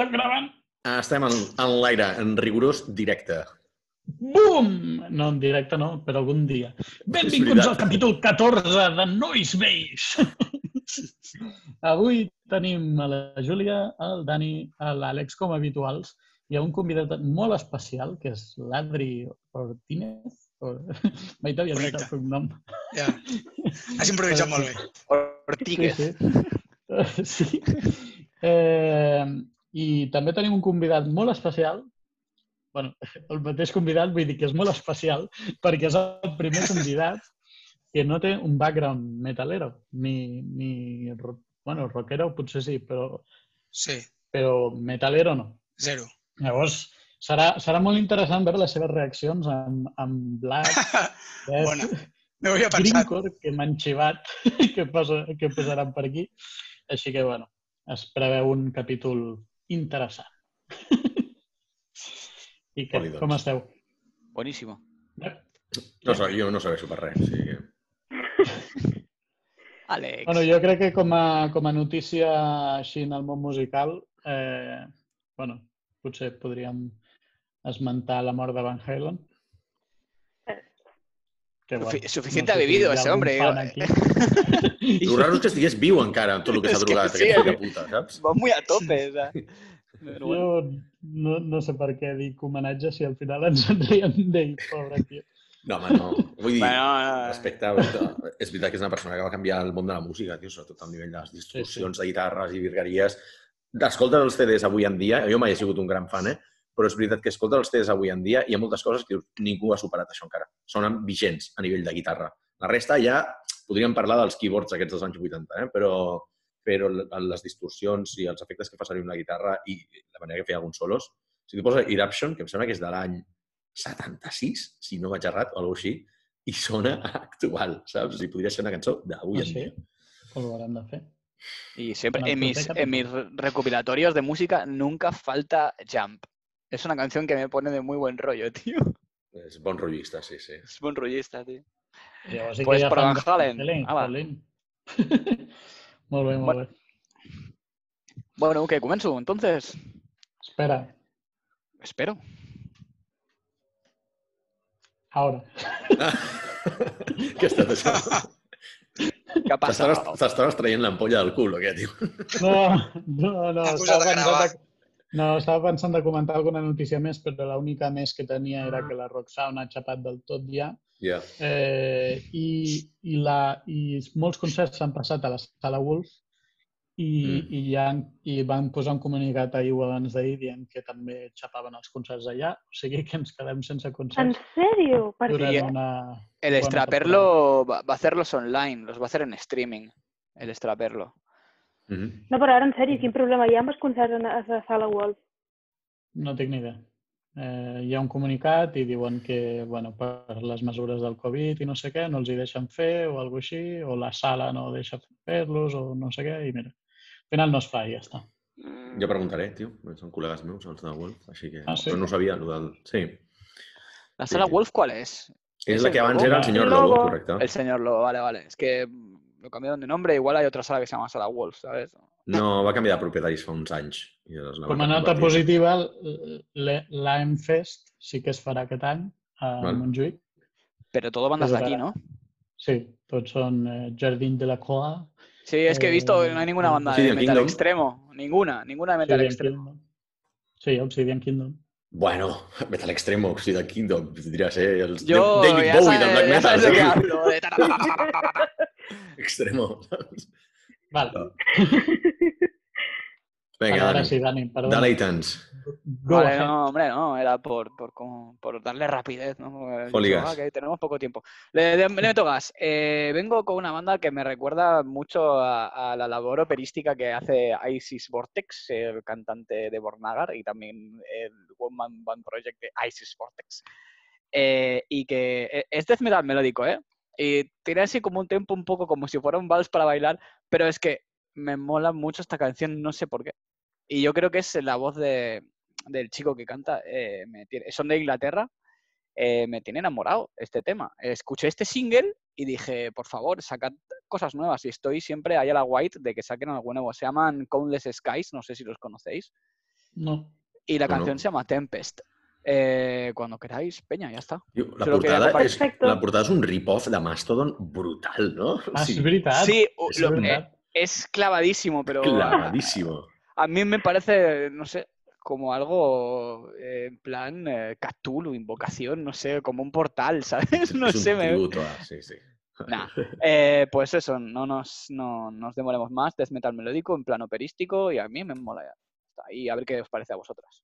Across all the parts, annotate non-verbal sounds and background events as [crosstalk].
Estem gravant? Estem en, en l'aire, en rigorós directe. Bum! No, en directe no, però algun dia. Benvinguts al capítol 14 de Nois Veis. [laughs] Avui tenim a la Júlia, el Dani, l'Àlex com habituals. Hi ha un convidat molt especial, que és l'Adri Ortínez. O... [laughs] Mai t'havia dit el cognom. Ja. Has improvisat molt bé. Ortiguez. Sí, sí. [laughs] sí. Eh, I també tenim un convidat molt especial. bueno, el mateix convidat, vull dir que és molt especial, perquè és el primer convidat que no té un background metalero, ni, ni bueno, rockero potser sí, però, Sí, però metalero no. zero. Llavors, serà, serà molt interessant veure les seves reaccions amb, amb Black, [laughs] Death, Bona. No havia pensat. Greencore, que m'han xivat, [laughs] que, posa, que posaran per aquí. Així que, bueno, es preveu un capítol interessant. [laughs] I què, Oli, doncs. com esteu? Buenísimo. No, sé, jo no sabeixo per res. O sigui que... [laughs] Àlex. Bueno, jo crec que com a, com a notícia així en el món musical, eh, bueno, potser podríem esmentar la mort de Van Halen. Sufi- suficiente ha si vivido hi [laughs] ha ese algun hombre, eh. El raro és que estigués viu encara amb tot el que s'ha És que drogat, sí, aquest fill eh? puta, saps? Va muy a tope, o sea. Pero bueno. Jo no, no sé per què dic homenatge si al final ens en riem d'ell, pobre tio. No, home, no. Vull dir, Bueno, no, no. respecte a... És veritat que és una persona que va canviar el món de la música, tio, sobretot al nivell de les distorsions de guitarres i virgueries. D'escoltes els CDs avui en dia, jo mai he sigut un gran fan, eh? Però és veritat que escolta els CDs avui en dia i hi ha moltes coses que ningú ha superat això encara. Sonen vigents a nivell de guitarra. La resta ja podríem parlar dels keyboards aquests dels anys 80, eh? però, però les distorsions i els efectes que fa servir una guitarra i la manera que feia alguns solos. Si tu poses Eruption, que em sembla que és de l'any 76, si no vaig errat, o alguna així, i sona [laughs] actual, saps? O sigui, podria ser una cançó d'avui Ah, en sí? dia. Pues ho haurem de fer. Y siempre Bueno, en mis, en mis recopilatorios de música nunca falta Jump. Es una canción que me pone de muy buen rollo, [laughs] tío. És bon rotllista, sí, sí. Es buen rollista, tío. Sí Pues fans Van Halen. Halen. molt bé, molt Bueno. bé. Bueno, ¿qué comenzo? Entonces, Espera, espero. ara. Què això? ¿Qué ha pasado? T'estaves traient l'ampolla del cul, o què, tio? [laughs] No, no, no. Estava pensant no, estava pensant de comentar alguna notícia més, però l'única més que tenia era que la Roxana ha xapat del tot ja. Ja. Eh, i, i, la, I molts concerts s'han passat a la Sala Wolf i, Mm. i, ja, i van posar un comunicat ahir o abans d'ahir dient que també xapaven els concerts allà. O sigui que ens quedem sense ¿En concerts serio? ¿Para durant qué? una... El buena extraperlo va va a hacerlos online, los va a hacer en streaming. El Mhm. No, però ara en sèrio, quin problema hi ha amb els concerts a a la sala Wolf? No tinc ni idea. Eh, hi ha un comunicat i diuen que bueno, per les mesures del Covid i no sé què no els hi deixen fer o alguna així, o la sala no deixa fer-los o no sé què, i mira, al final no es fa i ja està. Jo preguntaré, tio. Són col·legues meus, els de Wolf, així que... Ah, sí? Però no ho sabia, el del... Sí. ¿La sala sí. Wolf cuál es? És ¿Es la que abans Lobo? era el senyor Lobo, Lobo. correcte. El señor Lobo, vale, vale. Es que lo cambiaron de nombre, igual hay otra sala que se llama Sala Wolf, ¿sabes? No, va canviar de propietaris fa uns anys. I la Com a nota convertir. positiva, l- l'AM Fest sí que es farà aquest any a Val. Montjuïc. Pero todo bandas de aquí, ¿no? Sí, tots són eh, Jardín de la Croix, Sí, es que he visto que no hay ninguna Eh, banda de Obsidian metal Kingdom. extremo. Ninguna, ninguna de metal Obsidian extremo. Kingdom. Sí, Obsidian Kingdom. Bueno, Metal Extremo, o sigui, de Kingdom, podria ser els Yo David ya Bowie de sabes, Black Metal. [laughs] [laughs] Extremo. Vale, [laughs] Vinga, ara Dani, perdó. deleita'ns. Go Vale, no, hombre, no, era por, por, como- por darle rapidez, ¿no? Dicho. "Ah, que tenemos poco tiempo. Le, le- le meto gas. Eh, vengo con una banda que me recuerda mucho a, a la labor operística que hace Isis Vortex, el cantante de Bornagar, y también el One Man Band Project de Isis Vortex. Eh, y que eh, es death metal melódico, ¿eh? Y tiene así como un tempo un poco como si fuera un vals para bailar, pero es que me mola mucho esta canción, no sé por qué. Y yo creo que es la voz de, del chico que canta. eh, me tiene- son de Inglaterra. eh, me tiene enamorado este tema. Escuché este single y dije, por favor, sacad cosas nuevas. Y estoy siempre ahí a la white de que saquen algo nuevo. Se llaman Countless Skies, no sé si los conocéis. No. Y la Bueno. canción se llama Tempest. Eh, cuando queráis, Peña, ya está. La, portada compartir. és, Perfecto. la portada és un rip-off de Mastodon brutal, no? Ah, sí, és veritat. Sí, és lo- veritat. es clavadísimo, pero clavadísimo. a mí me parece, no sé, como algo eh, en plan eh, Cthulhu, invocación, no sé, como un portal, [laughs] ¿sabes? No un sé, me, tributo a... Sí, sí. Nah. [laughs] Eh, pues eso, no nos, no nos demoremos más. Death metal melódico en plan operístico y a mí me mola. Y a ver qué os parece a vosotras.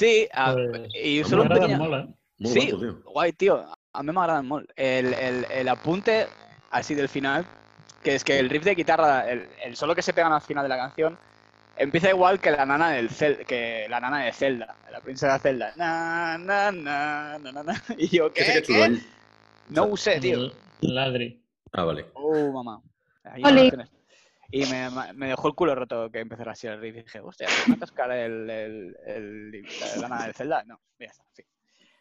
Sí, a- Pues, y a mi solo un pequeño... eh? Sí, guay, tío. A mí me agradan molt. El, el, el apunte así del final, que es que el riff de guitarra, el, el solo que se pegan al final de la canción, empieza igual que la nana del Cel- que la nana de Zelda, la princesa Zelda. Na, na, na, na, na, na. [laughs] Y yo, ¿qué? ¿Qué? No ho sé, tío. Ladri. Ah, vale. Oh, mamá. Ahí. Y me, me dejó el culo roto que empezara así el riff. Y dije, hostia, ¿me va a cascar el, el, el, la nana del Zelda? No, ya está, en fin.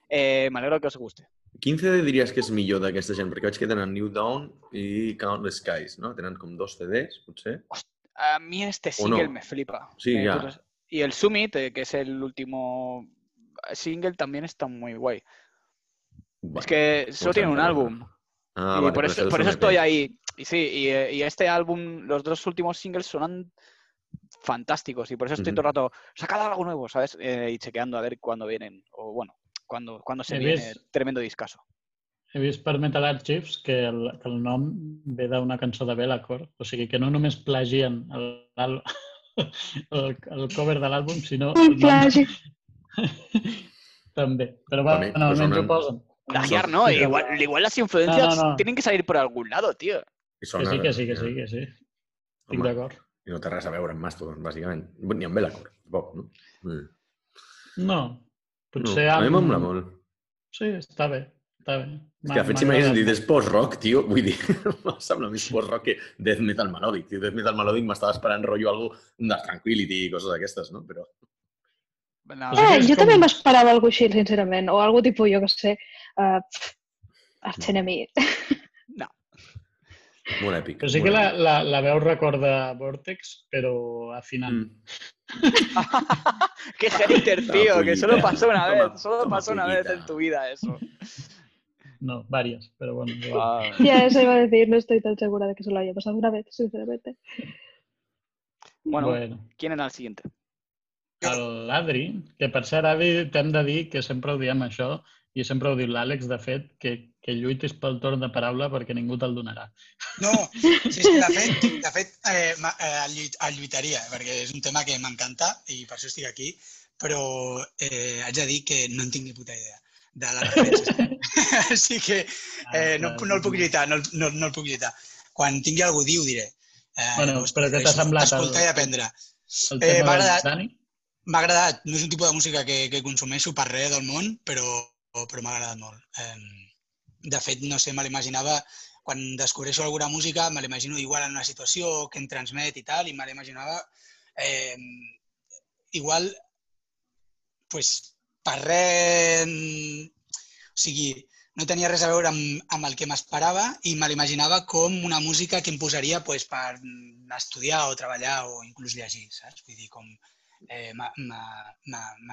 Eh, me alegro que os guste. Quin CD diries que és millor d'aquesta gent? Perquè veig que tenen New Dawn i Countless Skies, no? Tenen com dos CDs, potser? A mí este ¿O single no? me flipa. Sí, Eh, ya. pues, y el Summit, eh, que es el último single, también está muy guay. Vale. Es que solo tiene un álbum. Ah, y vale, por però eso, por eso estoy ahí. Y sí, y, eh, y este álbum, los dos últimos singles sonan fantásticos. Y por eso estoy todo el rato, sacad algo nuevo, ¿sabes? Eh, y chequeando a ver cuándo vienen. O bueno, cuándo, cuándo se viene vist- tremendo discaso. He vist per Metal Archives que el, que el nom ve d'una cançó de Bellacore, o sigui que no només plagien el, el, [laughs] el, el cover de l'àlbum, sinó Un el nom plagi. [laughs] també. Però També, bueno, almenys ho posen. Plagiar, ¿no? igual, igual las influencias No, no, no. tienen que salir por algún lado, tío. I Que sona, sí, que sí, que sí, que sí. Estic d'acord. I no té res a veure amb Mastodon, bàsicament. Ni amb Bellacore, tampoc, no? Mm. No, No, potser a mi amb... m'ha molat molt. Sí, està bé, està bé. És que, de fet, si m'hagués dit és post-rock, tio, vull dir, [laughs] em sembla més post-rock que death metal melòdic. Tio, death metal melòdic m'estava esperant rotllo algo de Tranquility i coses d'aquestes, no? Però No, Eh, jo com- també m'esperava alguna així, sincerament. O algo tipus, jo que sé, uh, Arch Enemy. Molt èpic. Però sí que la, la, la veu recorda Vortex, però afinant. Mm. [laughs] Qué hater, tío, que solo pasó una Toma, vez, solo toma, pasó una vez en tu vida eso. No, varias, pero bueno. Ah, Ya, eso iba a decir, no estoy tan segura de que se lo haya pasado una vez, sinceramente. bueno, bueno. ¿quién era el siguiente? El Adri, que per cert, Adri, t'hem de dir que sempre ho diem això, i sempre ho diu l'Àlex, de fet, que, que lluitis pel torn de paraula perquè ningú te'l donarà. No, sí, sí, de fet, de fet eh, eh, el, lluit, el lluitaria, perquè és un tema que m'encanta i per això estic aquí, però eh, haig de dir que no en tinc ni puta idea de les referències. [laughs] Així que eh, no, no el puc lluitar, no, el- no, no el puc lluitar. Quan tingui algú ho diré. Eh, Bueno, però què t'ha semblat el- Escoltar i aprendre. El Eh, m'ha agradat. M'ha agradat, no és un tipus de música que, que consumeixo per res del món, però, però m'ha agradat molt. Eh, de fet, no sé, me l'imaginava, quan descobreixo alguna música, me l'imagino igual en una situació que em transmet i tal, i me l'imaginava eh, igual, pues, per res... O sigui, no tenia res a veure amb, amb el que m'esperava i me l'imaginava com una música que em posaria pues, per estudiar o treballar o inclús llegir, saps? Vull dir, com eh, m'ha-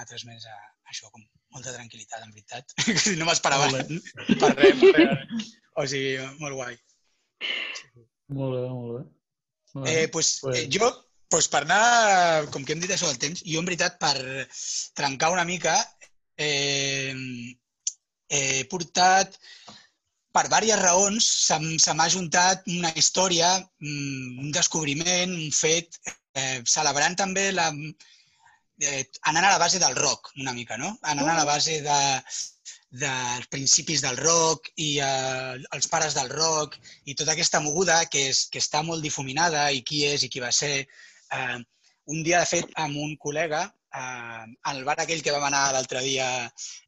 transmès a, això, com molta tranquil·litat, en veritat. [laughs] no m'esperava Molt per res. O sigui, molt guai. Molt bé, molt bé. Molt bé. Eh, pues, Pues- eh, jo, pues, per anar, com que hem dit això del temps, jo en veritat per trencar una mica eh, he portat per diverses raons se, m'ha juntat una història, mm, un descobriment, un fet, eh, celebrant també la, eh, anant a la base del rock, una mica, no? Anant a la base de, dels principis del rock i eh, els pares del rock i tota aquesta moguda que, és, que està molt difuminada i qui és i qui va ser. Eh, un dia, de fet, amb un col·lega, eh, al bar aquell que vam anar l'altre dia,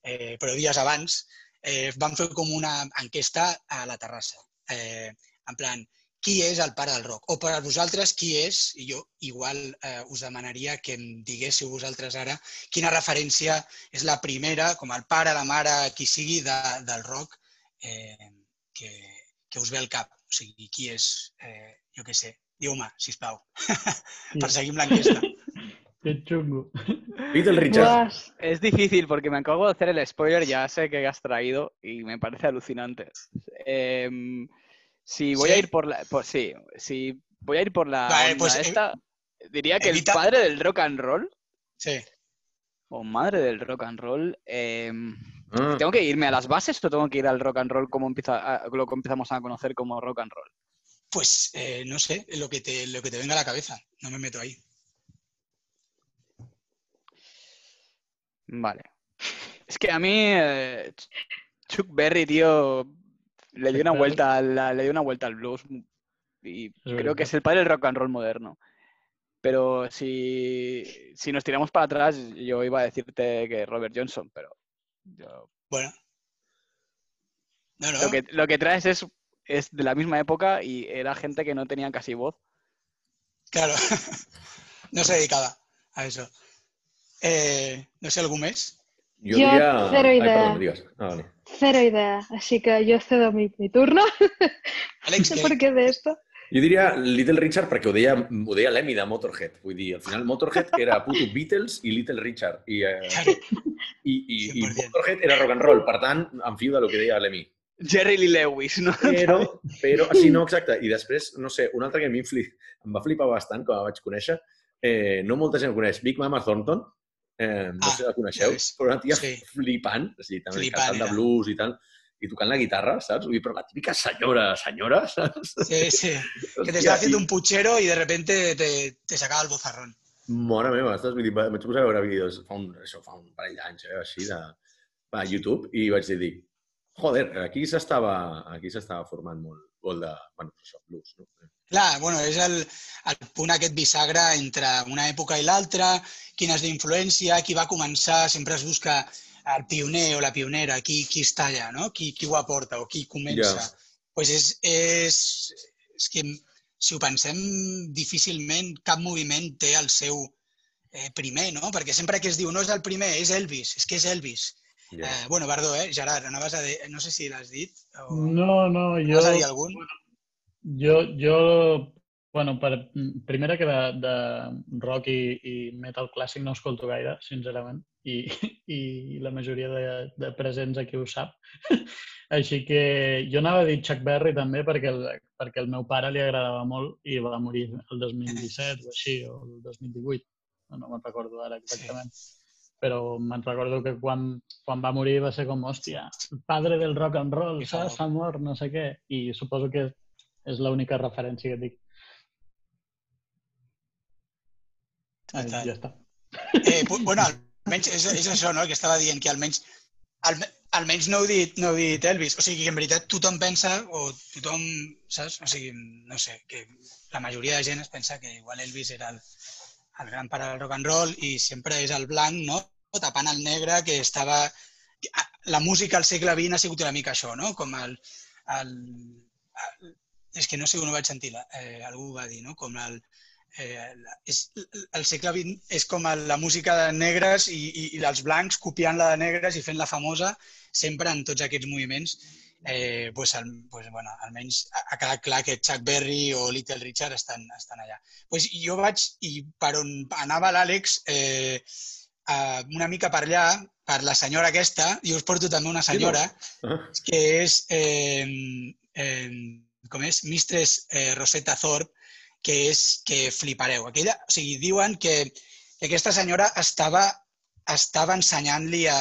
eh, però dies abans, eh, vam fer com una enquesta a la terrassa. Eh, en plan, qui és el pare del rock? O per a vosaltres, qui és? I jo igual eh, us demanaria que em diguéssiu vosaltres ara quina referència és la primera, com el pare, la mare, qui sigui, de, del rock eh, que, que us ve al cap. O sigui, qui és, eh, jo què sé, diu-me, sisplau, [laughs] per seguir amb l'enquesta. Que xungo. Little Richard. Es difícil porque me acabo de hacer el spoiler, ya sé que has traído y me parece alucinante. Em, si voy a ir por la. Por, sí, si voy a ir por la. Vale, pues, ev- esta, diría que evita- el padre del rock and roll, Sí. o madre del rock and roll, em, Ah, ¿tengo que irme a las bases o tengo que ir al rock and roll como empieza, lo que empezamos a conocer como rock and roll? Pues eh, no sé, lo que, te, lo que te venga a la cabeza. No me meto ahí. Vale. Es que a mí eh, Chuck Berry, tío, le dio una vuelta al, le dio una vuelta al blues y creo verdad. que es el padre del rock and roll moderno. Pero si, si nos tiramos para atrás, yo iba a decirte que Robert Johnson, pero yo- Bueno. No, no. lo, que, lo que traes es, es de la misma época y era gente que no tenía casi voz. Claro. [laughs] no se dedicava a eso. Eh, no sé, algú més? Jo, Jo, diria... zero Ai, idea. perdó, digues. Ah, vale. Cero idea. Así que yo cedo mi, mi turno. Àlex, ¿Por que... qué de esto? Jo diria Little Richard perquè ho deia, ho deia l'Emi de Motorhead. Vull dir, al final Motorhead era puto Beatles i Little Richard. I, eh, Claro. i, i, i 100%. Motorhead era rock and roll. Per tant, em fio de lo que deia l'Emi. Jerry Lee Lewis, ¿no? Però, [laughs] però, ah, sí, no, exacte. I després, no sé, un altre que a mi em, fli, em va flipar bastant quan la vaig conèixer, eh, no molta gent el coneix, Big Mama Thornton, eh, no Ah, sé si la coneixeu, ja però una tia Sí. flipant, o sigui, també Flipant cantant de blues i tal, i tocant la guitarra, saps? Vull dir, però la típica senyora, senyora, saps? Sí, sí. [laughs] Que te Hòstia, estaba haciendo i- un puchero y de repente te, te sacaba el bozarrón. Mare meva, saps? Vull dir, va- vaig posar a veure vídeos fa un, això, fa un parell d'anys, eh, així, de, a YouTube, i vaig dir, joder, aquí s'estava aquí s'estava formant molt, molt de, bueno, això, blues, no? Clar, bueno, és el, el punt aquest bisagra entre una època i l'altra, quines d'influència, qui va començar, sempre es busca el pioner o la pionera, qui, qui està allà, no? Qui, qui ho aporta o qui comença. Ja. pues és, és, és que si ho pensem, difícilment cap moviment té el seu eh, primer, no? Perquè sempre que es diu no és el primer, és Elvis, és que és Elvis. Eh, bueno, perdó, eh? Gerard, anaves a dir, no sé si l'has dit o No, no, jo... anaves a dir algun. Jo, jo bueno, per, primera que de, de rock i, i metal clàssic no escolto gaire, sincerament, i, [laughs] i la majoria de, de presents aquí ho sap. [laughs] Així que jo anava a dir Chuck Berry també perquè el, perquè el meu pare li agradava molt i va morir el [laughs] 2017 o així, o el 2018. No, no me'n recordo ara exactament. Però me'n recordo que quan, quan va morir va ser com, hòstia, padre del rock and roll, saps? S'ha mort, no sé què. I suposo que és l'única referència que dic. Ai, ja està. Eh, bueno, almenys és, és això, no? El que estava dient, que almenys, alme, almenys no heu, dit, no heu dit Elvis. O sigui, que en veritat tothom pensa, o tothom, saps? O sigui, no sé, que la majoria de gent es pensa que igual Elvis era el, el gran pare del rock and roll i sempre és el blanc, no? Tapant el negre, que estava... La música al segle XX ha sigut una mica això, no? Com el... el, el és que no sé on ho vaig sentir, eh, algú va dir, no? Com el, eh, és, el segle XX és com la música de negres i, i, i els blancs copiant-la de negres i fent-la famosa sempre en tots aquests moviments. Eh, pues, al, pues, bueno, almenys ha, quedat clar que Chuck Berry o Little Richard estan, estan allà. Pues jo vaig, i per on anava l'Àlex, eh, eh, una mica per allà, per la senyora aquesta, i us porto també una senyora, Ah, que és, eh, eh, com és, Mistress eh, Rosetta Thorpe, que és que flipareu. Aquella, o sigui, diuen que, que aquesta senyora estava, estava ensenyant-li a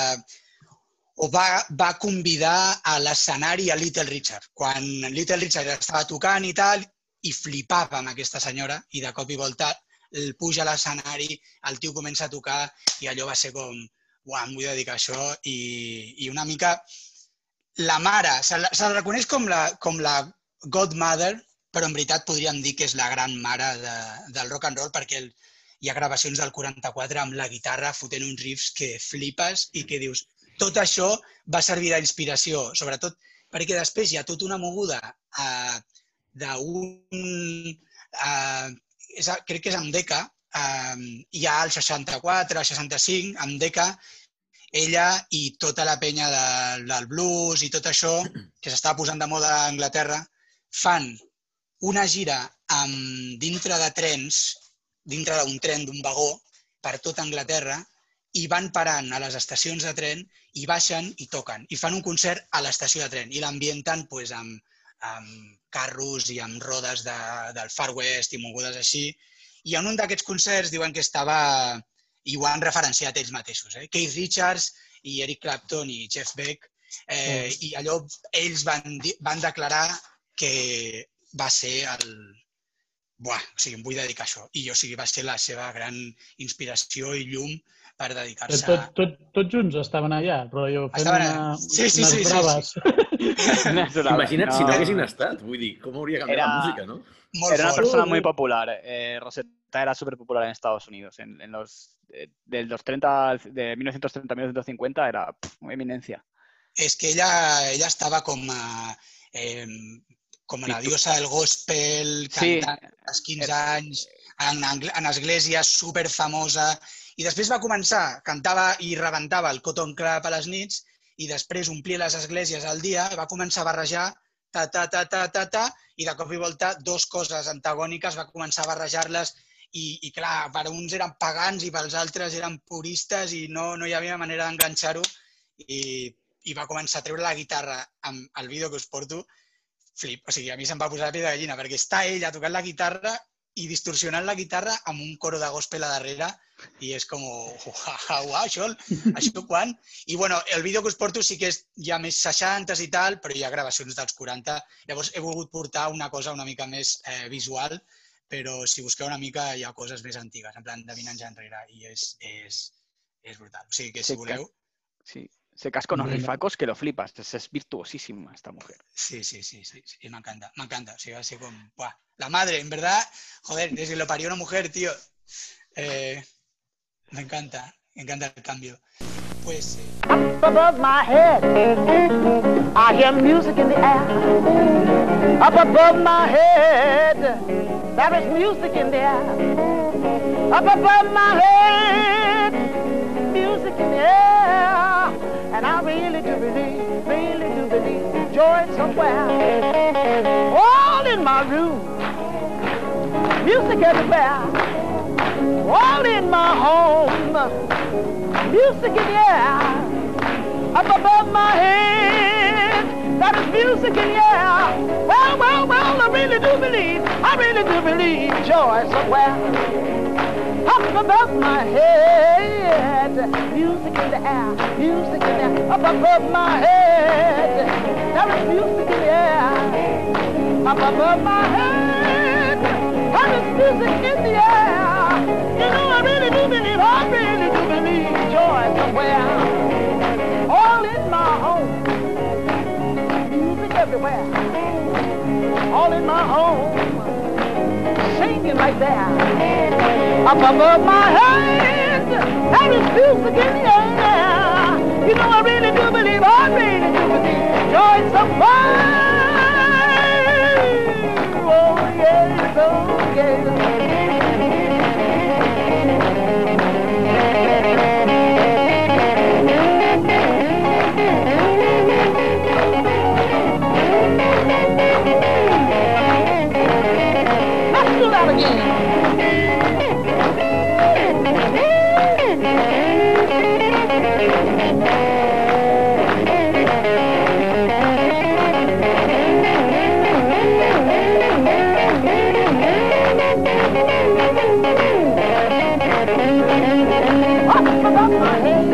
o va, va convidar a l'escenari a Little Richard. Quan Little Richard estava tocant i tal, i flipava amb aquesta senyora, i de cop i volta el puja a l'escenari, el tio comença a tocar, i allò va ser com, uah, em vull dedicar a això, i, i una mica la mare, se la, se la reconeix com la, com la godmother, però en veritat podríem dir que és la gran mare de, del rock and roll perquè el, hi ha gravacions del 44 amb la guitarra fotent uns riffs que flipes i que dius, tot això va servir d'inspiració, sobretot perquè després hi ha tota una moguda uh, d'un... A- crec que és amb Deca, uh, hi ha el 64, el 65, amb Deca, ella i tota la penya de, del blues i tot això que s'estava posant de moda a Anglaterra, fan una gira amb, dintre de trens, dintre d'un tren, d'un vagó, per tota Anglaterra, i van parant a les estacions de tren i baixen i toquen. I fan un concert a l'estació de tren i l'ambienten pues, amb, amb carros i amb rodes de, del Far West i mogudes així. I en un d'aquests concerts diuen que estava i ho han referenciat ells mateixos. Eh? Keith Richards i Eric Clapton i Jeff Beck, eh, i allò ells van, van declarar que va ser el... Buah, o sigui, em vull dedicar a això. I o sigui, va ser la seva gran inspiració i llum per dedicar-se tot, tot, tots junts estaven allà, rotllo, fent Estaven allà. una, Sí, sí, unes sí, sí, braves. [laughs] Imagina't si no haguessin estat. Vull dir, com hauria canviat Era- la música, no? molt Era una fort. persona muy popular. eh, Rosetta era súper popular en Estados Unidos. En, en los, eh, de los 30, al- de 1930 a 1950 era pff, una eminencia. És que ella, ella estava com a, eh, com a la diosa del gospel, Sí, cantant als 15 anys, en, en església, super famosa, i després va començar, cantava i rebentava el Cotton Club a les nits, i després omplia les esglésies al dia, va començar a barrejar ta, ta, ta, ta, ta, ta, i de cop i volta dos coses antagòniques, va començar a barrejar-les i, i clar, per uns eren pagans i pels altres eren puristes i no, no hi havia manera d'enganxar-ho i, i va començar a treure la guitarra amb el vídeo que us porto, flip, o sigui, a mi se'm va posar la pell de gallina perquè està ella tocant la guitarra i distorsionant la guitarra amb un coro de gospel a darrere i és com, uau, això, això quan? I bueno, el vídeo que us porto sí que és ja més 60 i tal, però hi ha gravacions dels 40. Llavors he volgut portar una cosa una mica més eh, visual, però si busqueu una mica hi ha coses més antigues, en plan de 20 anys enrere, i és, és, és brutal. O sigui que si voleu... Sí. Se casca unos Bueno. rifacos que lo flipas. Es, es virtuosísima esta mujer. Sí, sí, sí, sí, sí, me encanta, me encanta. O sea, así como, ¡buah! La madre, en verdad, joder, desde que lo parió una mujer, tío. Eh, me encanta, me encanta el cambio. Pues eh, believe somewhere. All in my room, music everywhere. All in my home, music in the air. Up above my head, that is music in the air. Well, well, well, I really do believe, I really do believe joy somewhere. Up above my head, music in the air, music in the air. Up above my head, there is music in the air. Up above my head, there is music in the air. You know, I really do believe, I really do believe joy somewhere. All in my home, music everywhere. All in my home, singing right there. Up above my head, there is music in the air. You know, I really do believe, I really do believe joy's joy somewhere. Oh, yes, oh, yes. Again. Above my head,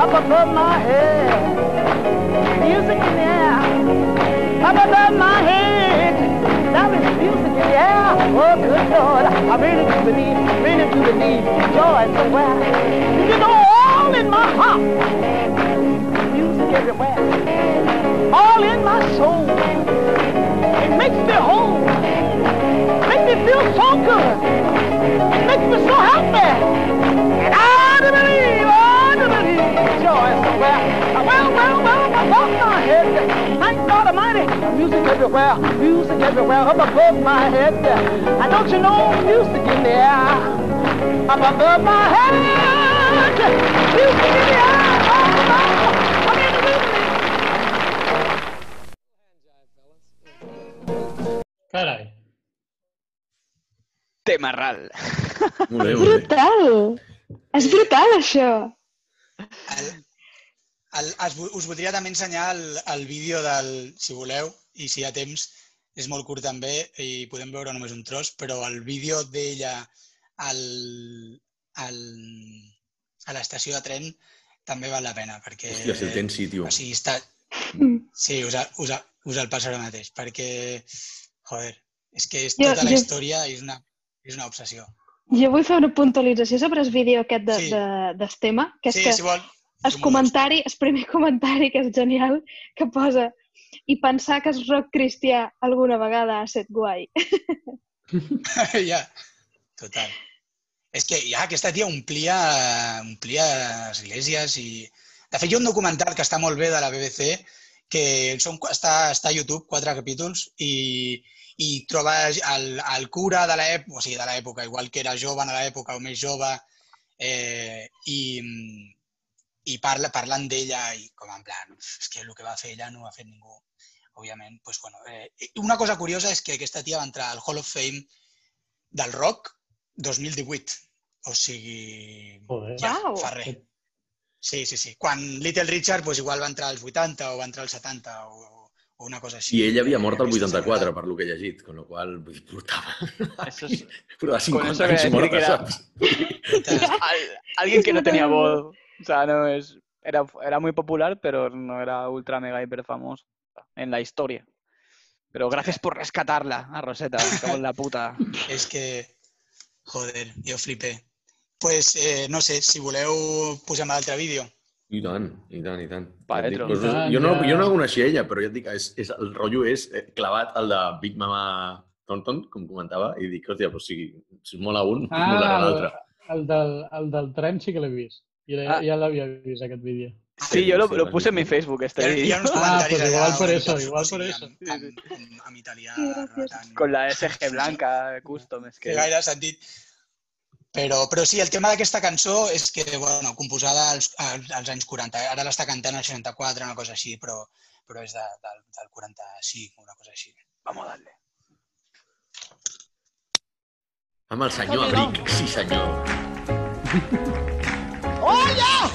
up above my head, music in the air. Up above my head, there is music in the air. Oh, good joy somewhere. You know, all in my heart, music everywhere. All in my soul, it makes me whole, makes me feel so good, it makes me so happy. And I do believe, I do believe joy somewhere. Well, well, well, above my head. Thank God Almighty. Music everywhere, music everywhere, up above my head. And don't you know, music in the air, up above my head. Carai. Temarral. Molt bé, molt bé. Brutal! És brutal, això! el, el, es, us voldria també ensenyar el, el vídeo del, si voleu, i si hi ha temps, és molt curt també i podem veure només un tros, però el vídeo d'ella al, al, a l'estació de tren també val la pena, perquè... Hòstia, si el tens, sí, tio. O sigui, està... Sí, us, a- us, a- us el passo ara mateix, perquè, joder, és que és Jo- tota la jo- història i és una, és una obsessió. Jo vull fer una puntualització sobre el vídeo aquest de, Sí. de, d'Estema, que és Sí, que si vol. el comentari, el primer [laughs] comentari que és genial, que posa i pensar que el rock cristià alguna vegada ha estat guai. [laughs] [laughs] ja, total. És que ja aquesta tia omplia, omplia esglésies i... De fet, hi ha un documental que està molt bé de la BBC que són, està, està a YouTube, quatre capítols, i, i trobes el, el cura de l'època, o sigui, de l'època, igual que era jove a l'època o més jove, eh, i, i parla, parlant d'ella i com en plan, és que el que va fer ella no ho ha fet ningú, òbviament. Pues, bueno, eh, una cosa curiosa és que aquesta tia va entrar al Hall of Fame del rock 2018. O sigui, Joder. ja, fa res. Sí, sí, sí. Quan Little Richard pues, igual va entrar als 80 o va entrar als 70 o, o una cosa així. I ell havia mort al Aquesta 84, per lo que he llegit, con lo qual portava, [laughs] Eso es portava Con 50 eso anys morta, que era- saps? [laughs] alguien que no tenía voz. O sea, no es. Era, era muy popular, pero no era ultra mega hiper famoso en la historia. Pero gracias por rescatarla, a Rosetta, la puta. És que, joder, jo flipé. Pues, eh, no sé, si voleu posem l'altre vídeo. I tant, i tant, i tant. Va, dic, doncs, tant, jo, no, ja. jo no la coneixia ella, però ja et dic, és, és, el rotllo és eh, clavat el de Big Mama Thornton, com comentava, i dic, hòstia, però si, si es mola un, ah, molarà el, l'altre. el, del, el del tren sí que l'he vist. I ja, Ah. ja l'havia vist, aquest vídeo. Sí, yo lo, sí, lo sí, puse en mi Facebook este Hi ha, hi vídeo. ha uns Ah, comentaris pues allà, igual por eso, mica igual por foscos, eso. Amb, amb, amb, amb italià, Sí, ratant. Con la SG blanca custom, es que que... gaire sentit. Però, però sí, el tema d'aquesta cançó és que, bueno, composada als, als, als anys 40. Ara l'està cantant al 64, una cosa així, però, però és de, del, del 45, una cosa així. Vamos a darle. Amb el senyor Abric, sí senyor. [laughs] Yeah!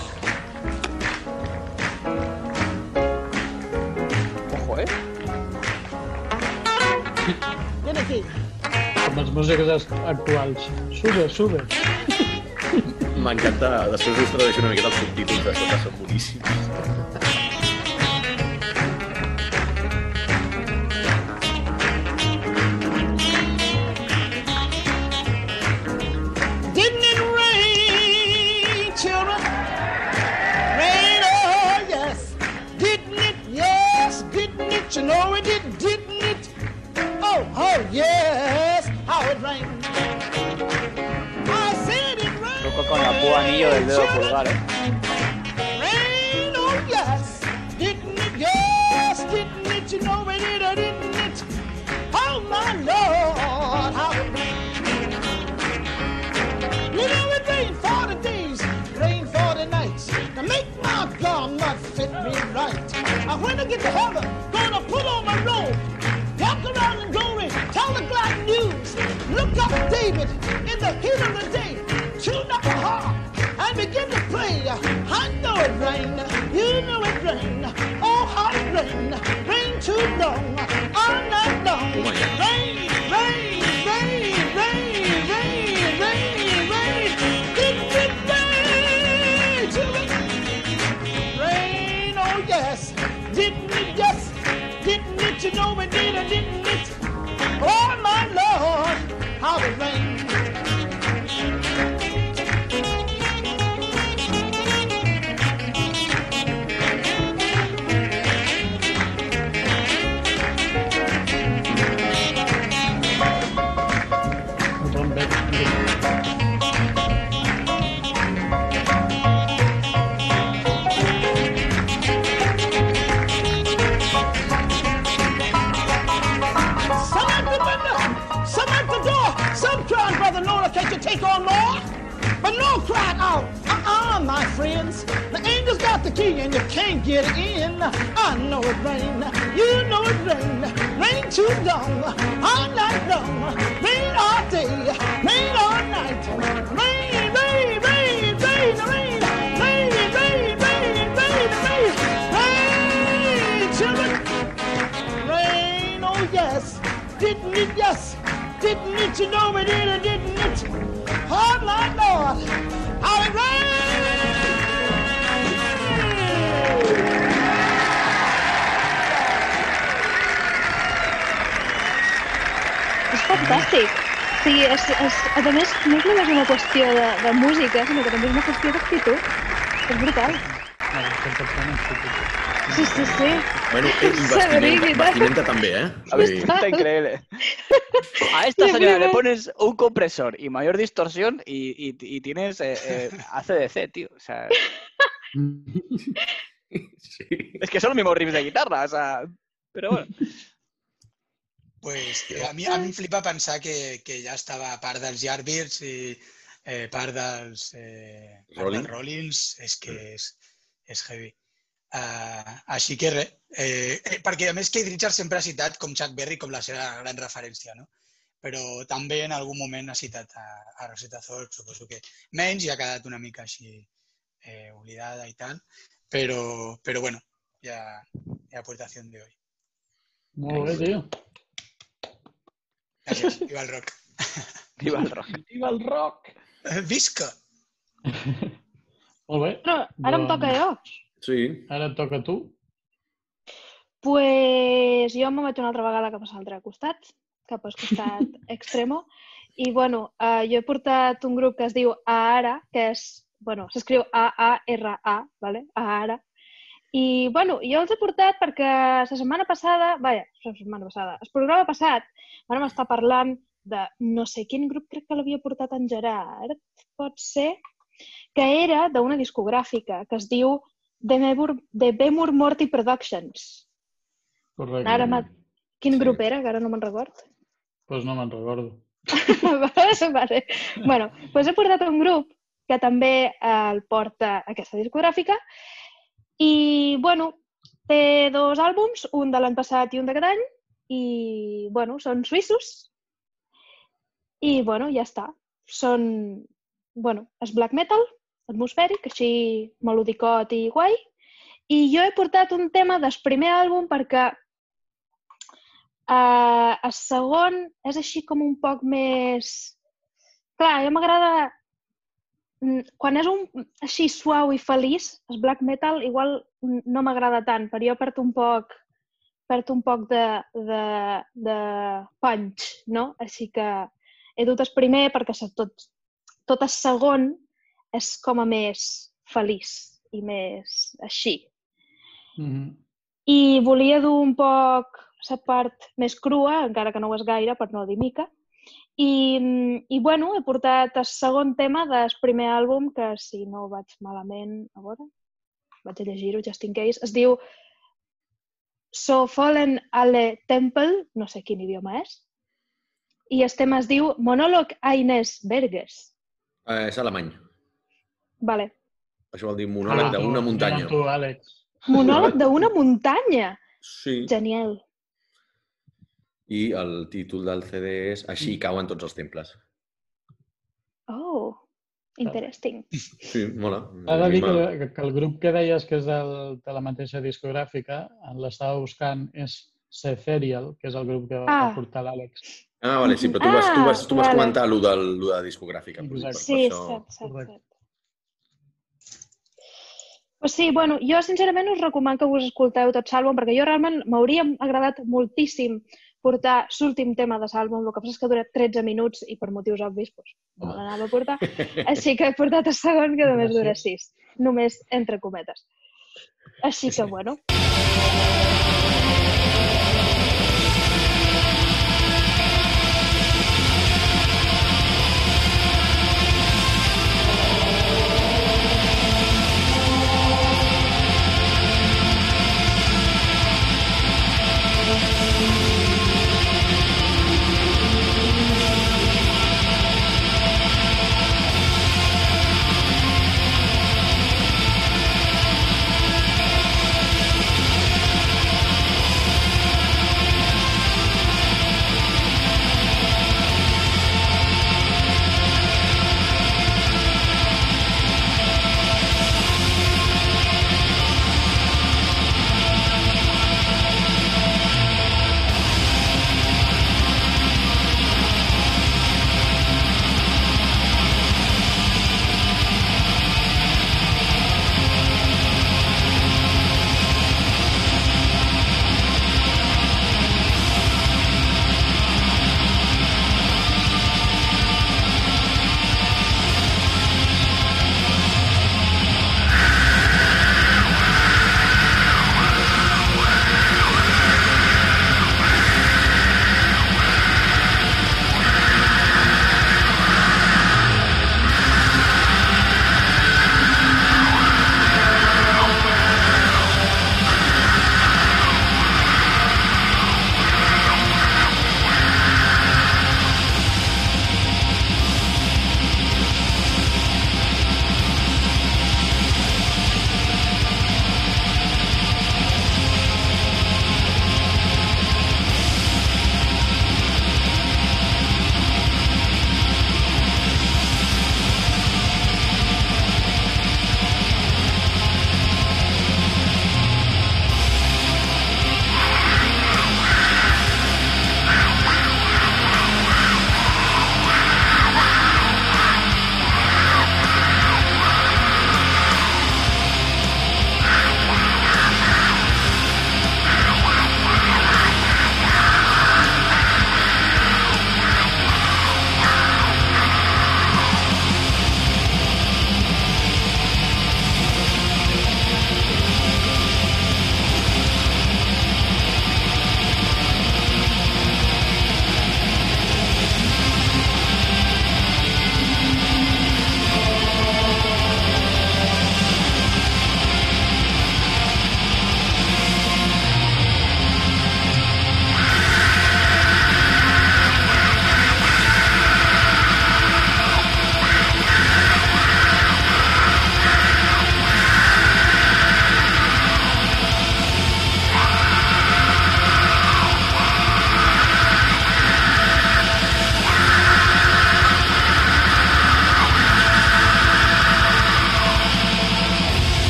Ojo, ¿eh? Ven aquí. Com els músics actuals. Sube, sube. M'encanta, després us tradueixo una miqueta els subtítols de són boníssims. Can't get in. I know it rain, you know it rain. Rain too long, all night long. Rain all day, rain all night. Rain, rain, rain, rain, rain. Rain, rain, rain, rain, rain. Rain, children. Rain, oh yes, didn't it, yes, didn't it, you know it did didn't it? Oh my Lord, how it rained! És fantàstic. sigui, és, és, a més, no és només una qüestió de, de música, sinó que també és una qüestió d'actitud. És brutal. Sí, sí, sí. Bueno, eh, i vestimenta, Saberigui, vestimenta també, eh? Ver, dir, está increíble. A esta Y señora le pones un compresor y mayor distorsión y, y- y tienes eh, eh, ACDC, tío. O sea, [laughs] [laughs] Sí. es que son los mismos riffs de guitarra, o sea... Pero bueno. Pues, a, mi, a mi em flipa pensar que, que ja estava a part dels Yardbirds i eh, part dels, eh, Rolling. dels Rollins, és que és, és heavy. Uh, així que res, eh, eh, perquè a més Keith Richards sempre ha citat com Chuck Berry com la seva gran referència, no? però també en algun moment ha citat a, a Rosetta Thorpe, suposo que menys i ha quedat una mica així eh, oblidada i tal, però, però bueno, ja, ja aportació de hoy. Molt bé, tio. Gràcies, viva el rock. Viva el rock. Viva el rock! Visca! Molt bé. Però ara em toca jo. Sí. Ara et toca a tu. pues jo me'n vaig una altra vegada cap a l'altre costat, cap al costat [laughs] extremo. I, bueno, eh, jo he portat un grup que es diu Aara, que és, bueno, s'escriu A-A-R-A, vale? Aara. I, bueno, jo els he portat perquè la setmana passada, vaja, la setmana passada, el programa passat, vam estar parlant de no sé quin grup, crec que l'havia portat en Gerard, pot ser, que era d'una discogràfica que es diu The Bemur, The Bemur Morty Productions. Correcte. Ara. Quin Sí. grup era, que ara no me'n record? Pues no me'n recordo. [laughs] vale. bueno, doncs he portat un grup que també eh, el porta aquesta discogràfica. I, bueno, té dos àlbums, un de l'any passat i un d'aquest any, i, bueno, són suïssos. I, bueno, ja està. Són, bueno, és black metal, atmosfèric, així melodicot i guai, i jo he portat un tema del primer àlbum perquè Uh, el segon és així com un poc més... Clar, a mi m'agrada... mm, Quan és un així suau i feliç, el black metal igual no m'agrada tant, però jo perd un poc perd un poc de, de, de punch, no? Així que he dut el primer perquè tot, tot el segon és com a més feliç i més així. Mm -hmm. I volia dur un poc la part més crua, encara que no ho és gaire, per no dir mica. I, i bueno, he portat el segon tema del primer àlbum, que si no ho vaig malament, a veure, vaig a llegir-ho just in case, es diu So Fallen Alle Temple, no sé quin idioma és, i el tema es diu Monòleg Aines Berges. Eh, és alemany. Vale. Això vol dir monòleg d'una muntanya. Tu, Àlex. Monòleg d'una muntanya! Sí. Genial. I el títol del CD és Així cauen tots els temples. Oh, interesting. [laughs] Sí, mola. S'ha de dir que, que, que el grup que deies que és del, de la mateixa discogràfica, l'estava buscant, és Cepherial, que és el grup que va Ah. portar l'Àlex. Ah, vale, sí, però tu vas, tu Ah, vas, tu vas vale. comentar allò de, lo de la discogràfica. per- Exacte. Sí, això- cert, cert. Pues sí, bueno, jo sincerament us recomano que us escolteu tot l'àlbum perquè jo realment m'hauria agradat moltíssim portar l'últim tema de l'àlbum, el que passa és que dura 13 minuts i per motius obvis doncs, no me l'anava a portar. [laughs] Així que he portat el segon que només dura 6, només entre cometes. Així que, bueno, Molt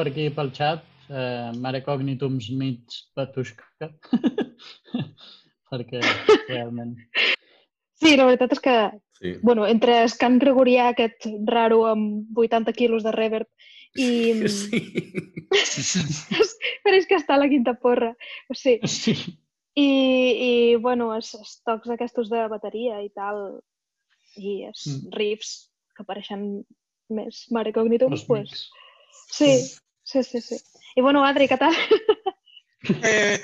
per aquí pel xat, eh, Mare Cognitums mig Batushka. [laughs] Perquè realment... Sí, la veritat és que, Sí. bueno, entre el cant gregorià aquest raro amb 80 quilos de reverb i... Sí. [laughs] Pareix que està a la quinta porra. Sí. Sí. I, i bueno, els, els tocs aquests de bateria i tal, i els Mm. riffs que apareixen més mare cognitum, Els pues, sí, sí, sí, sí. I bueno, Adri, què tal? [laughs] Eh,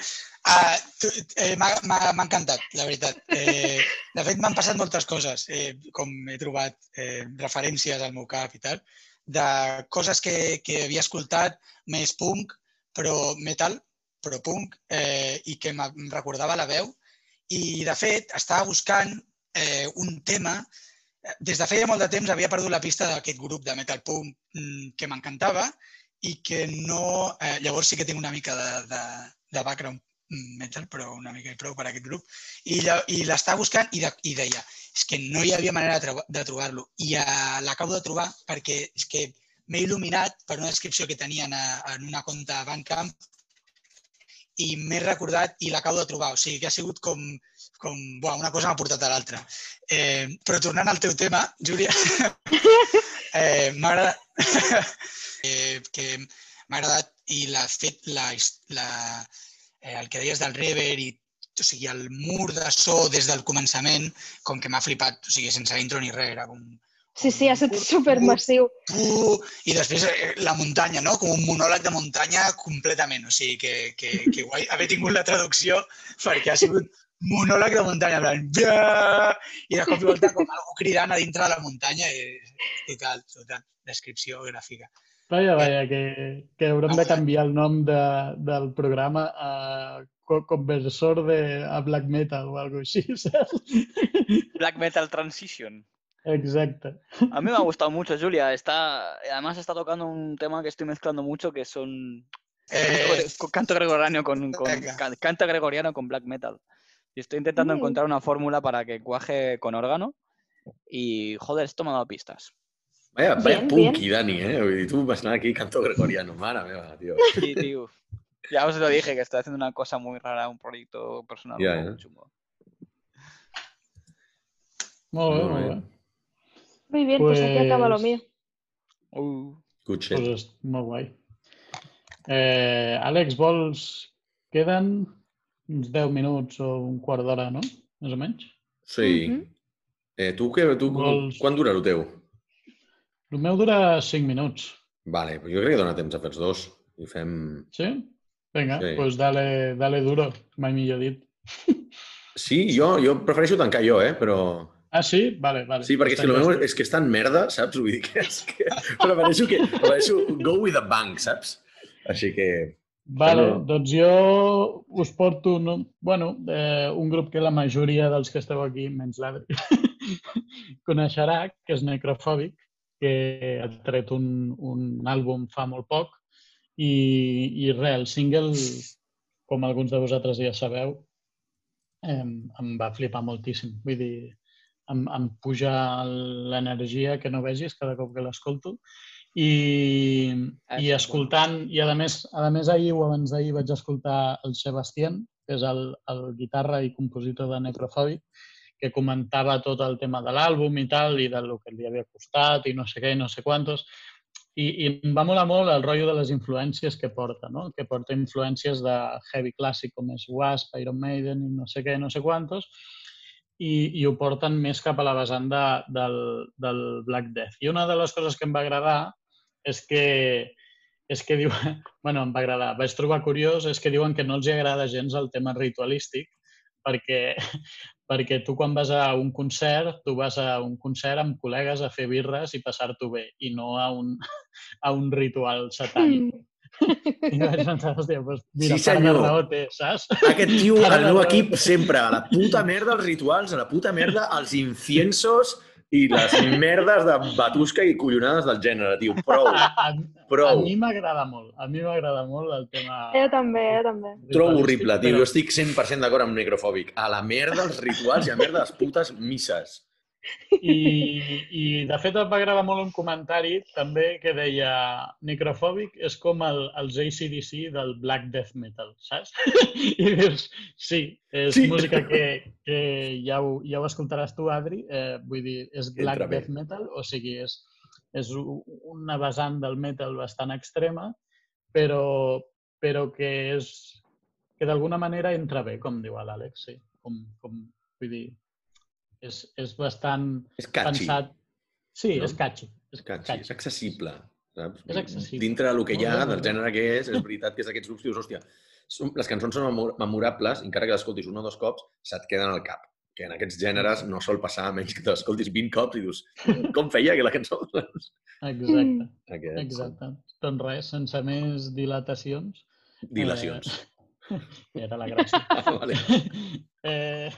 tu, eh, m'ha encantat, la veritat. Eh, de fet, m'han passat moltes coses, eh, com he trobat eh, referències al meu cap i tal, de coses que, que havia escoltat, més punk, però metal, però punk, eh, i que em recordava la veu. I, de fet, estava buscant eh, un tema des de feia molt de temps havia perdut la pista d'aquest grup de metal punk mm, que m'encantava i que no... Eh, llavors sí que tinc una mica de, de, de background metal, però una mica i prou per a aquest grup. I, i l'estava buscant i, de, i deia és que no hi havia manera de, trobar- de trobar-lo. I uh, l'acabo de trobar perquè és que m'he il·luminat per una descripció que tenien a, en una conta Bandcamp i m'he recordat i l'acabo de trobar. O sigui que ha sigut com, com buah, una cosa m'ha portat a l'altra. Eh, però tornant al teu tema, Júlia, [laughs] eh, m'ha [laughs] eh, que m'ha agradat i l'ha fet la, la, eh, el que deies del rever i o sigui, el mur de so des del començament, com que m'ha flipat, o sigui, sense intro ni res, era com... Sí, sí, ha estat supermassiu. I després eh, la muntanya, no? Com un monòleg de muntanya completament. O sigui, que, que, que guai haver tingut la traducció perquè ha sigut monòleg de muntanya, en plan, i de cop i volta com algú cridant a dintre de la muntanya i total, total, descripció gràfica. Vaja, vaja, que, que haurem de canviar el nom de, del programa a co- Conversor de, a Black Metal o algo així, [laughs] saps? Black Metal Transition. Exacte. A mí me ha gustado mucho, Julia. Está, además está tocando un tema que estoy mezclando mucho, que son Eh, [laughs] canto gregoriano con, con canto gregoriano con black metal. Y estoy intentando Mm. encontrar una fórmula para que cuaje con órgano. Y joder, esto me ha dado pistas. Vaya, vaya Bien, punky, Dani, eh? Dir, tu vas anar aquí canto gregoriano. Mare meva, tio. Sí, tío. Ya os lo dije, que estoy haciendo una cosa muy rara, un proyecto personal Ya, un poco ya. chungo. Molt molt bé. bé. Muy bien, pues, aquí acaba lo Pues- mío. Uh, Good shit. Pues molt guai. Eh, Àlex, vols... Queden uns 10 minuts o un quart d'hora, no? Més o menys. Sí. Mhm. Eh, tu, què, tu Vols- quan dura el teu? El meu dura 5 minuts. Vale, jo crec que dona temps a fer els dos. I fem... Sí? Vinga, Sí. doncs pues dale, dale duro, mai millor dit. Sí, jo, jo prefereixo tancar jo, eh? Però... Ah, sí? Vale, vale. Sí, perquè és que meu és que és tan merda, saps? Vull dir que és que... [laughs] Prefereixo que... Prefereixo go with a bang, saps? Així que... Vale, No. doncs jo us porto no, bueno, eh, un grup que la majoria dels que esteu aquí, menys l'Adri, [laughs] coneixerà, que és Necrofòbic, que ha tret un, un àlbum fa molt poc i, i res, el single, com alguns de vosaltres ja sabeu, em, em va flipar moltíssim. Vull dir, em, em puja l'energia que no vegis cada cop que l'escolto i, Ah, i escoltant, i a més, a més ahir o abans d'ahir vaig escoltar el Sebastián, que és el, el guitarra i compositor de Necrofòbic, que comentava tot el tema de l'àlbum i tal, i del que li havia costat i no sé què, i no sé quantos. I, I em va molar molt el rotllo de les influències que porta, no? que porta influències de heavy clàssic com és Wasp, Iron Maiden i no sé què, no sé quantos, i, i ho porten més cap a la vessant de, del, del Black Death. I una de les coses que em va agradar és que, és que diu, [laughs] bueno, em va agradar, vaig trobar curiós, és que diuen que no els agrada gens el tema ritualístic, perquè, perquè tu quan vas a un concert, tu vas a un concert amb col·legues a fer birres i passar-t'ho bé, i no a un, [laughs] a un ritual satànic. Mm. [laughs] I vaig pensar, hòstia, doncs, mira, Sí, part de senyor. raó té, saps? Aquest [laughs] tio, el meu equip, sempre a la puta merda els rituals, a la puta merda els inciensos i les merdes de batusca i collonades del gènere, tio. Prou, [laughs] A, a, prou. mi m'agrada molt, a mi m'agrada molt el tema... Jo també, jo també. Trobo horrible, tio. però- Jo estic 100% d'acord amb necrofòbic. A la merda els rituals i a merda les putes misses. I, [laughs] I, de fet, em va agradar molt un comentari també que deia necrofòbic és com el, els ACDC del Black Death Metal, saps? [laughs] I dius, sí, és Sí. música que, que ja, ho, ja ho escoltaràs tu, Adri. Eh, vull dir, és Black Entra bé. Death Metal, o sigui, és, és una vessant del metal bastant extrema, però, però que és que d'alguna manera entra bé, com diu l'Àlex, sí. Com, com, vull dir, és, és bastant És catchy. pensat... Sí, no? és catchy. És Catchy, és accessible. Saps? És accessible. Dintre del que hi ha, del gènere que és, és veritat que és d'aquests grups, dius, hòstia, són, les cançons són memor- memorables, encara que l'escoltis un o dos cops, se't queden al cap. Que en aquests gèneres no sol passar, menys que l'escoltis 20 cops i dius, com feia aquella cançó? Exacte, Aquests, exacte. Doncs res, sense més dilatacions. Dilacions. Eh, [laughs] era la gràcia. [laughs] vale. eh,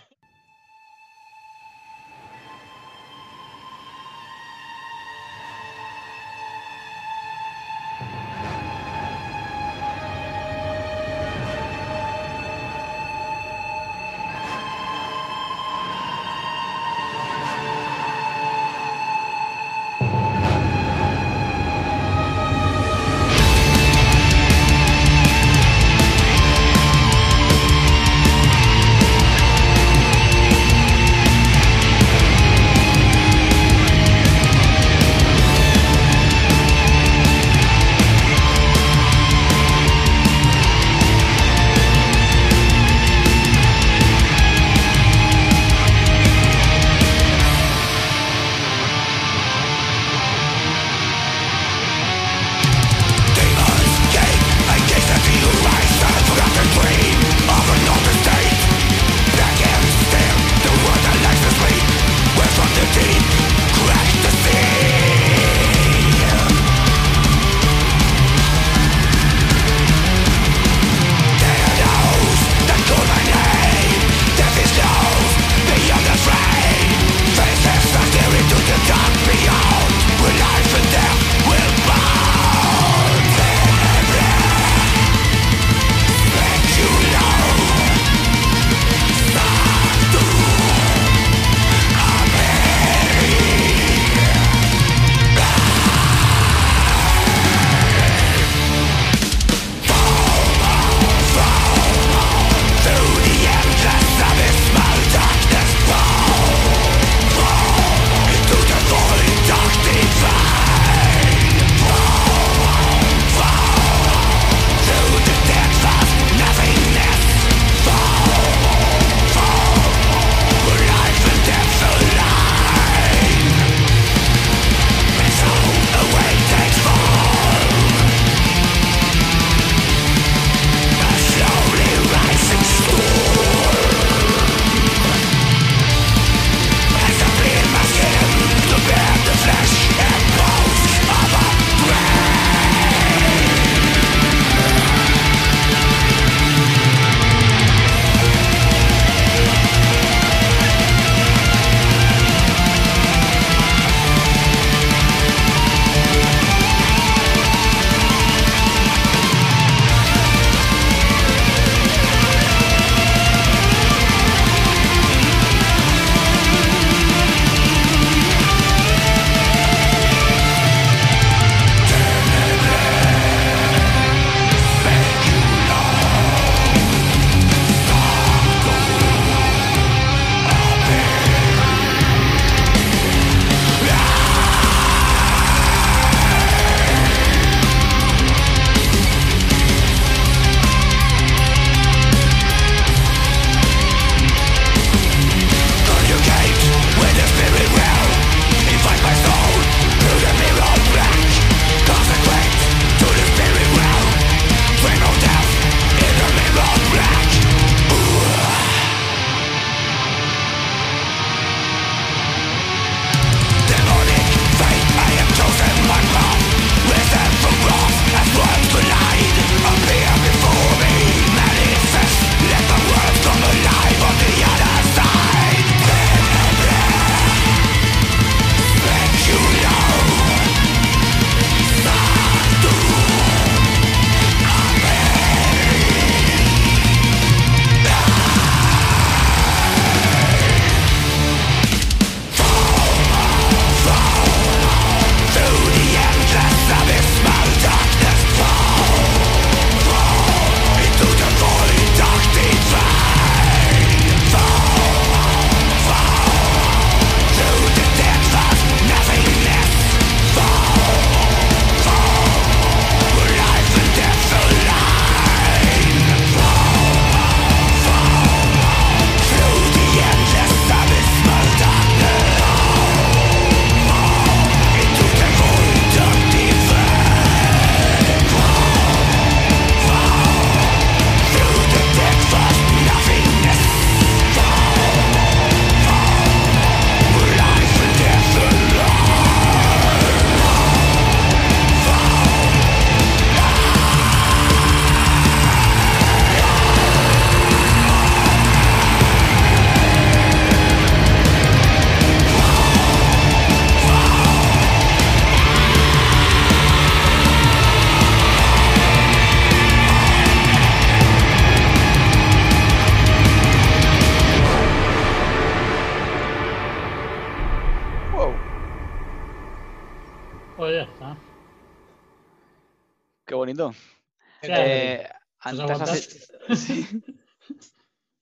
antes has- [laughs] Sí.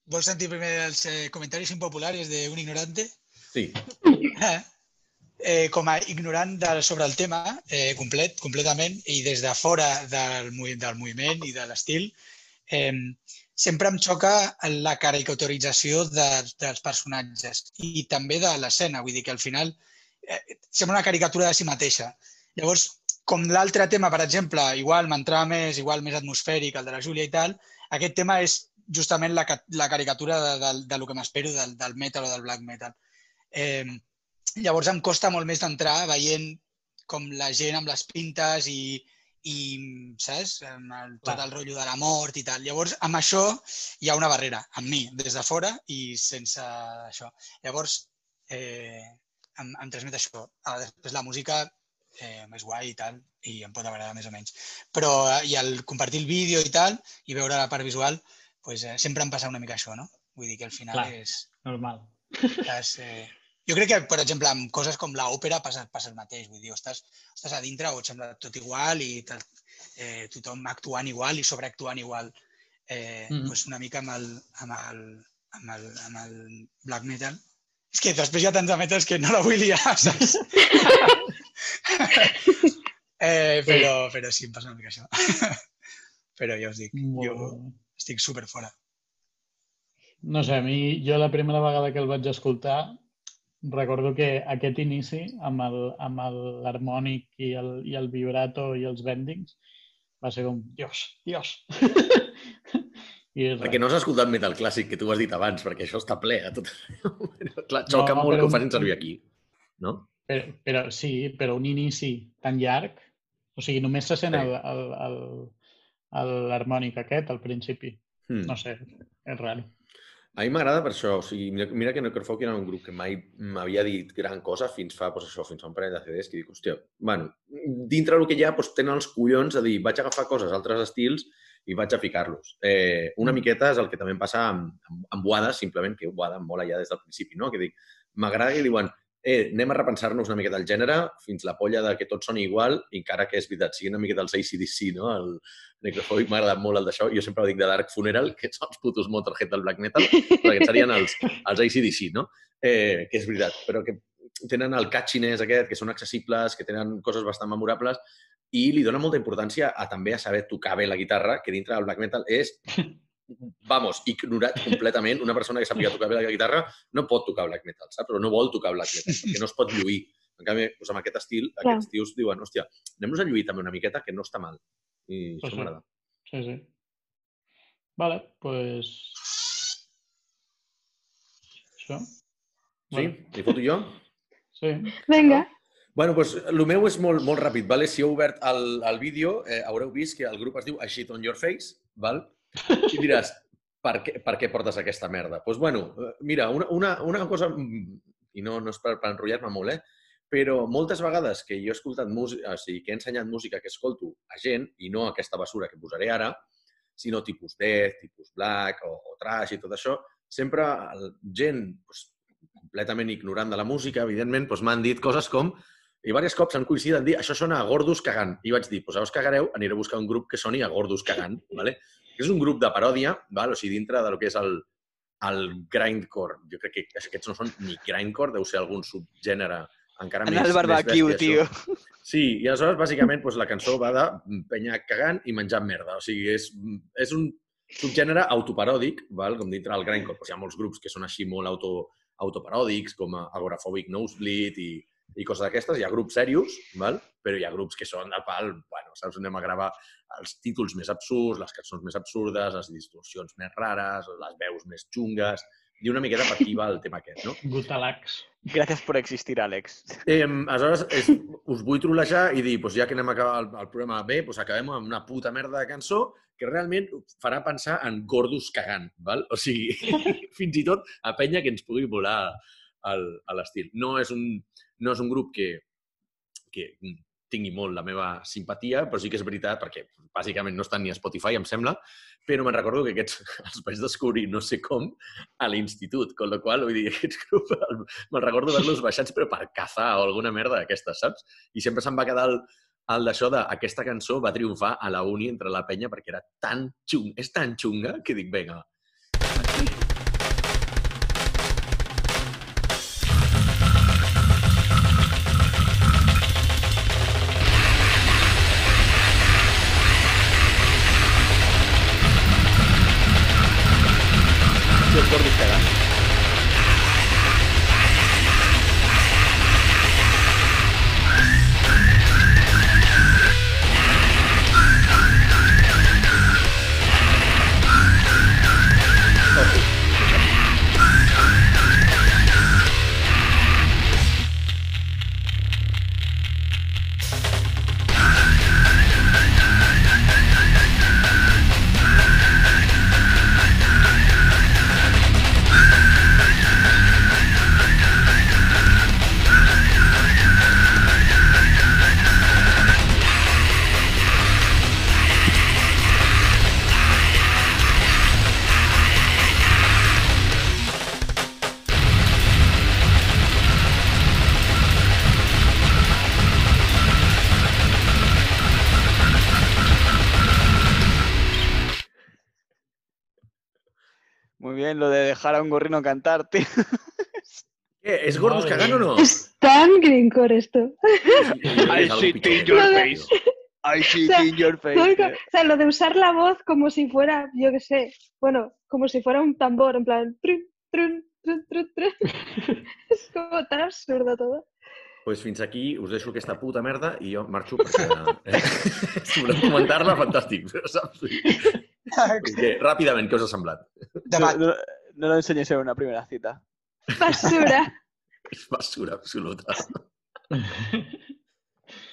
Vols sentir primer els eh, comentaris impopulares d'un ignorante? Sí. [laughs] Eh, com a ignorant de, sobre el tema, eh, complet, completament, i des de fora del, del moviment i de l'estil, eh, sempre em xoca la caricaturització de, dels personatges i també de l'escena. Vull dir que al final eh, sembla una caricatura de si mateixa. Llavors, com l'altre tema, per exemple, igual m'entrava més, igual més atmosfèric, el de la Júlia i tal, aquest tema és justament la, la caricatura de, de, de lo que m'espero del, del metal o del black metal. Eh, llavors em costa molt més d'entrar veient com la gent amb les pintes i, i saps? Amb el, tot el rotllo de la mort i tal. Llavors, amb això hi ha una barrera, amb mi, des de fora i sense això. Llavors, eh, em, em transmet això. Ah, després la música eh, més guai i tal, i em pot agradar més o menys. Però, eh, i el compartir el vídeo i tal, i veure la part visual, pues, eh, sempre em passa una mica això, no? Vull dir que al final Clar. és... Normal. és eh... Jo crec que, per exemple, amb coses com l'òpera passa, passa el mateix. Vull dir, estàs, estàs a dintre o et sembla tot igual i tal, eh, tothom actuant igual i sobreactuant igual. Eh, Mhm. pues una mica amb el, amb, el, amb, el, amb el black metal. És que després hi ha tants de metals que no la vull liar, saps? [laughs] eh, però, però sí, em passa una mica això. [laughs] però ja us dic, Molt jo bé. estic super fora. No sé, a mi, jo la primera vegada que el vaig escoltar, recordo que aquest inici amb el- amb el- l'harmònic i, el, i el vibrato i els bendings va ser com, Dios, Dios. [laughs] I res. Perquè no has escoltat metal clàssic, que tu has dit abans, perquè això està ple a tot. [laughs] Clar, xoca No, molt però que ho facin servir aquí. No? Però, però sí, però un inici tan llarg, o sigui, només se sent Sí. l'harmònic aquest al principi. Hmm. No sé, és raro. A mi m'agrada per això. O sigui, mira, mira que Necrofolk era un grup que mai m'havia dit gran cosa fins fa, doncs això, fins fa un parell de CDs, que dic, hòstia, bueno, dintre del que hi ha, doncs, tenen els collons de dir, vaig agafar coses d'altres estils i vaig a ficar-los. Eh, una miqueta és el que també em passa amb, amb, amb Boada, simplement, que Boada em mola ja des del principi, no? Que dic, m'agrada que diuen, eh, anem a repensar-nos una miqueta el gènere fins la polla de que tot soni igual, encara que és veritat, siguin una miqueta els ACDC, no? El Necrofolk m'ha agradat molt el d'això. Jo sempre ho dic de Dark Funeral, que són els putos Motorhead del black metal, però serien els, els ACDC, no? Eh, que és veritat, però que tenen el catchiness aquest, que són accessibles, que tenen coses bastant memorables, i li dona molta importància a també a saber tocar bé la guitarra, que dintre del black metal és, vamos, ignorat completament. Una persona que sàpiga tocar bé la guitarra no pot tocar black metal, saps? Però no vol tocar black metal, [laughs] perquè no es pot lluir. En canvi, doncs amb aquest estil, Clar. aquests tios diuen, hòstia, anem-nos a lluir també una miqueta, que no està mal. I Pues això sí. m'agrada. Sí, sí. Vale, pues... Això? Sí? Li foto jo? Sí. Vinga. Bueno, doncs el meu és molt, molt ràpid. Vale? Si heu obert el, el vídeo, eh, haureu vist que el grup es diu A Shit on Your Face. Val? I diràs, per què, per què portes aquesta merda? Doncs, pues, bueno, mira, una, una, una cosa, mm, i no, no és per, per enrotllar-me molt, eh? però moltes vegades que jo he escoltat música, o sigui, que he ensenyat música que escolto a gent, i no aquesta basura que posaré ara, sinó tipus death, tipus black o, o trash i tot això, sempre gent doncs, completament ignorant de la música, evidentment, doncs m'han dit coses com i diversos cops han coincidit en dir això sona a gordos cagant. I vaig dir, doncs us cagareu, aniré a buscar un grup que soni a gordos cagant. [laughs] ¿vale? És un grup de paròdia, val? o sigui, dintre del que és el, el grindcore. Jo crec que aquests no són ni grindcore, deu ser algun subgènere encara En més, el barbecue, més tio. Sí, i aleshores, bàsicament, doncs, la cançó va de penya cagant i menjant merda. O sigui, és, és un subgènere autoparòdic, val? com dintre del grindcore. Doncs hi ha molts grups que són així molt auto, autoparòdics, com Agoraphobic Nosebleed i, i coses d'aquestes. Hi ha grups serios, val? però hi ha grups que són de pal, bueno, saps, anem a gravar els títols més absurds, les cançons més absurdes, les distorsions més rares, les veus més xungues, i una miqueta per aquí va el tema aquest, no? [laughs] Gutalax. Gracias por existir, Àlex. Eh, aleshores, és, us vull trolejar i dir, doncs ja que anem a acabar el, el programa bé, doncs acabem amb una puta merda de cançó que realment farà pensar en gordos cagant, val? O sigui, [laughs] fins i tot a penya que ens pugui volar a l'estil. No, és un, no és un grup que, que tingui molt la meva simpatia, però sí que és veritat, perquè bàsicament no estan ni a Spotify, em sembla, però me'n recordo que aquests [laughs] els vaig descobrir no sé com a l'institut, con la qual vull dir, [laughs] aquests grups, me'n recordo haver-los baixats però per cazar o alguna merda d'aquestes, saps? I sempre se'm va quedar el, el d'això de aquesta cançó va triomfar a la uni entre la penya perquè era tan xung, és tan xunga que dic, vinga, dejar a un gorrino cantar, tío. [laughs] Què, és Gordos Madre cagant o no? Es tan greencore esto. I [laughs] see in your face. I see it in your face. O sea, lo de usar la voz como si fuera, yo qué sé, bueno, como si fuera un tambor, en plan, trun, trun, trun, trun, trun. [laughs] Es como tan absurdo todo. pues fins aquí us deixo aquesta puta merda i jo marxo perquè... Eh, si voleu comentar-la, fantàstic, saps? Perquè, ràpidament, què us ha semblat? Debat. No, lo enseñes en una primera cita. Basura. [laughs] És basura absoluta. El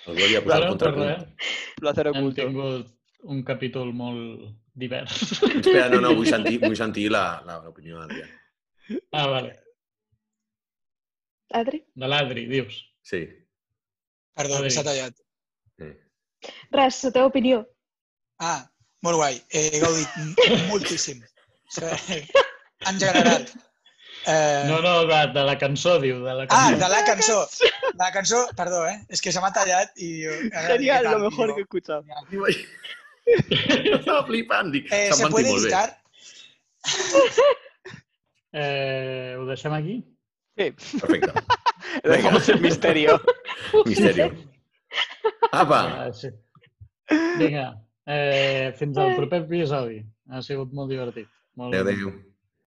posat el Bueno, pues contrapunt. res, Placer hem oculto. tingut un capítol molt divers. Espera, no, no, vull [laughs] sentir, vull sentir la- la- l'opinió d'Adrià. Ah, vale. Adri? De l'Adri, dius. Sí. Perdó, s'ha tallat. sí. Res, la teva opinió. Ah, molt guai. He gaudit m- moltíssim. En general. Eh... No, no, de, de la cançó, diu, de la Ah, cançó. de la cançó. De la cançó, perdó, eh? És que se m'ha tallat i... Genial, lo mejor que he escuchado. [laughs] Estava flipant, dic, Eh, se'm ¿Se van dir puede molt bé. editar? Eh, ho deixem aquí? Sí, Perfecte. [laughs] dejamos el misterio. [laughs] Misterio. Apa! Ah, sí. Vinga, eh, fins al proper episodi. Ha sigut molt divertit. Molt... Adéu, adéu.